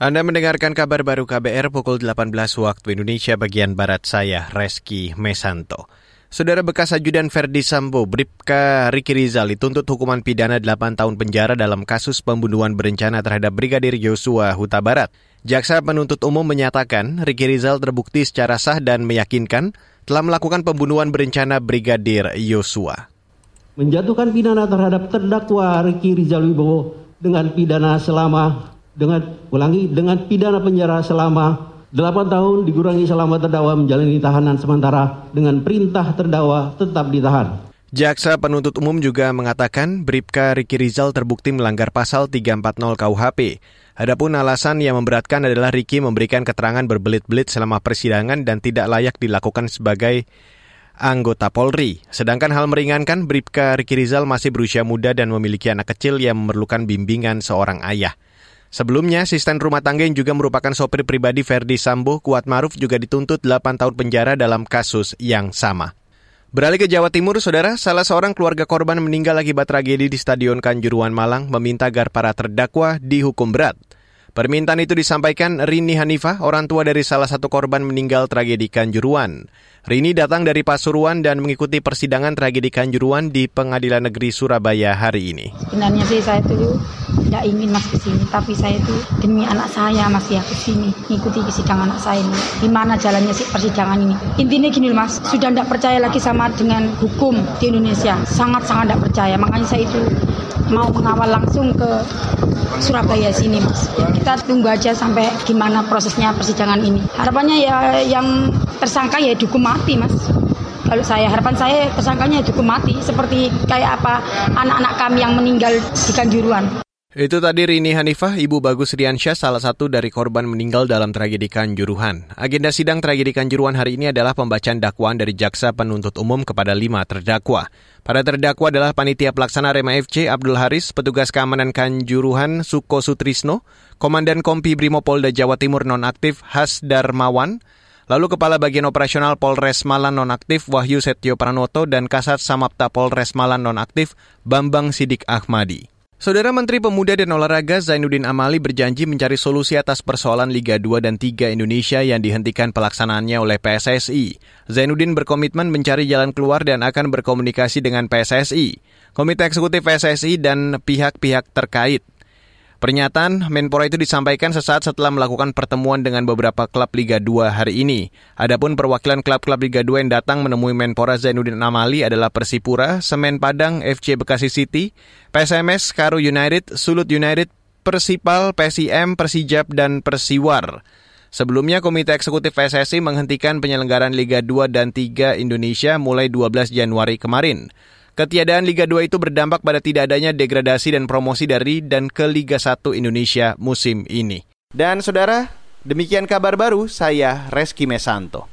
Anda mendengarkan kabar baru KBR pukul 18 waktu Indonesia bagian Barat saya, Reski Mesanto. Saudara bekas ajudan Ferdi Sambo, Bripka Riki Rizal dituntut hukuman pidana 8 tahun penjara dalam kasus pembunuhan berencana terhadap Brigadir Yosua Huta Barat. Jaksa penuntut umum menyatakan Riki Rizal terbukti secara sah dan meyakinkan telah melakukan pembunuhan berencana Brigadir Yosua. Menjatuhkan pidana terhadap terdakwa Riki Rizal Wibowo dengan pidana selama dengan ulangi dengan pidana penjara selama 8 tahun dikurangi selama terdakwa menjalani tahanan sementara dengan perintah terdakwa tetap ditahan. Jaksa penuntut umum juga mengatakan Bripka Riki Rizal terbukti melanggar pasal 340 KUHP. Adapun alasan yang memberatkan adalah Riki memberikan keterangan berbelit-belit selama persidangan dan tidak layak dilakukan sebagai anggota Polri. Sedangkan hal meringankan, Bripka Riki Rizal masih berusia muda dan memiliki anak kecil yang memerlukan bimbingan seorang ayah. Sebelumnya, asisten rumah tangga yang juga merupakan sopir pribadi Ferdi Sambo, Kuat Maruf juga dituntut 8 tahun penjara dalam kasus yang sama. Beralih ke Jawa Timur, saudara, salah seorang keluarga korban meninggal akibat tragedi di Stadion Kanjuruan Malang meminta agar para terdakwa dihukum berat. Permintaan itu disampaikan Rini Hanifah, orang tua dari salah satu korban meninggal tragedi Kanjuruan. Rini datang dari Pasuruan dan mengikuti persidangan tragedi Kanjuruan di Pengadilan Negeri Surabaya hari ini. Sebenarnya sih saya itu tidak ingin mas ke sini, tapi saya itu demi anak saya mas ya ke sini, mengikuti persidangan anak saya ini. Gimana jalannya sih persidangan ini? Intinya gini mas, sudah tidak percaya lagi sama dengan hukum di Indonesia, sangat-sangat tidak percaya. Makanya saya itu mau mengawal langsung ke Surabaya sini mas. Kita tunggu aja sampai gimana prosesnya persidangan ini. Harapannya ya yang tersangka ya dihukum mati mas kalau saya harapan saya tersangkanya dihukum mati seperti kayak apa anak-anak kami yang meninggal di Kanjuruan. Itu tadi Rini Hanifah, Ibu Bagus Riansyah, salah satu dari korban meninggal dalam tragedi Kanjuruhan. Agenda sidang tragedi Kanjuruhan hari ini adalah pembacaan dakwaan dari Jaksa Penuntut Umum kepada lima terdakwa. Para terdakwa adalah Panitia Pelaksana Rema FC Abdul Haris, Petugas Keamanan Kanjuruhan Suko Sutrisno, Komandan Kompi Brimopolda Jawa Timur nonaktif Has Darmawan, lalu Kepala Bagian Operasional Polres Malang nonaktif Wahyu Setio Pranoto dan Kasat Samapta Polres Malang nonaktif Bambang Sidik Ahmadi. Saudara Menteri Pemuda dan Olahraga Zainuddin Amali berjanji mencari solusi atas persoalan Liga 2 dan 3 Indonesia yang dihentikan pelaksanaannya oleh PSSI. Zainuddin berkomitmen mencari jalan keluar dan akan berkomunikasi dengan PSSI, Komite Eksekutif PSSI dan pihak-pihak terkait. Pernyataan Menpora itu disampaikan sesaat setelah melakukan pertemuan dengan beberapa klub Liga 2 hari ini. Adapun perwakilan klub-klub Liga 2 yang datang menemui Menpora Zainuddin Amali adalah Persipura, Semen Padang, FC Bekasi City, PSMS, Karu United, Sulut United, Persipal, PSIM, Persijab, dan Persiwar. Sebelumnya, Komite Eksekutif PSSI menghentikan penyelenggaraan Liga 2 dan 3 Indonesia mulai 12 Januari kemarin. Ketiadaan Liga 2 itu berdampak pada tidak adanya degradasi dan promosi dari dan ke Liga 1 Indonesia musim ini. Dan saudara, demikian kabar baru saya Reski Mesanto.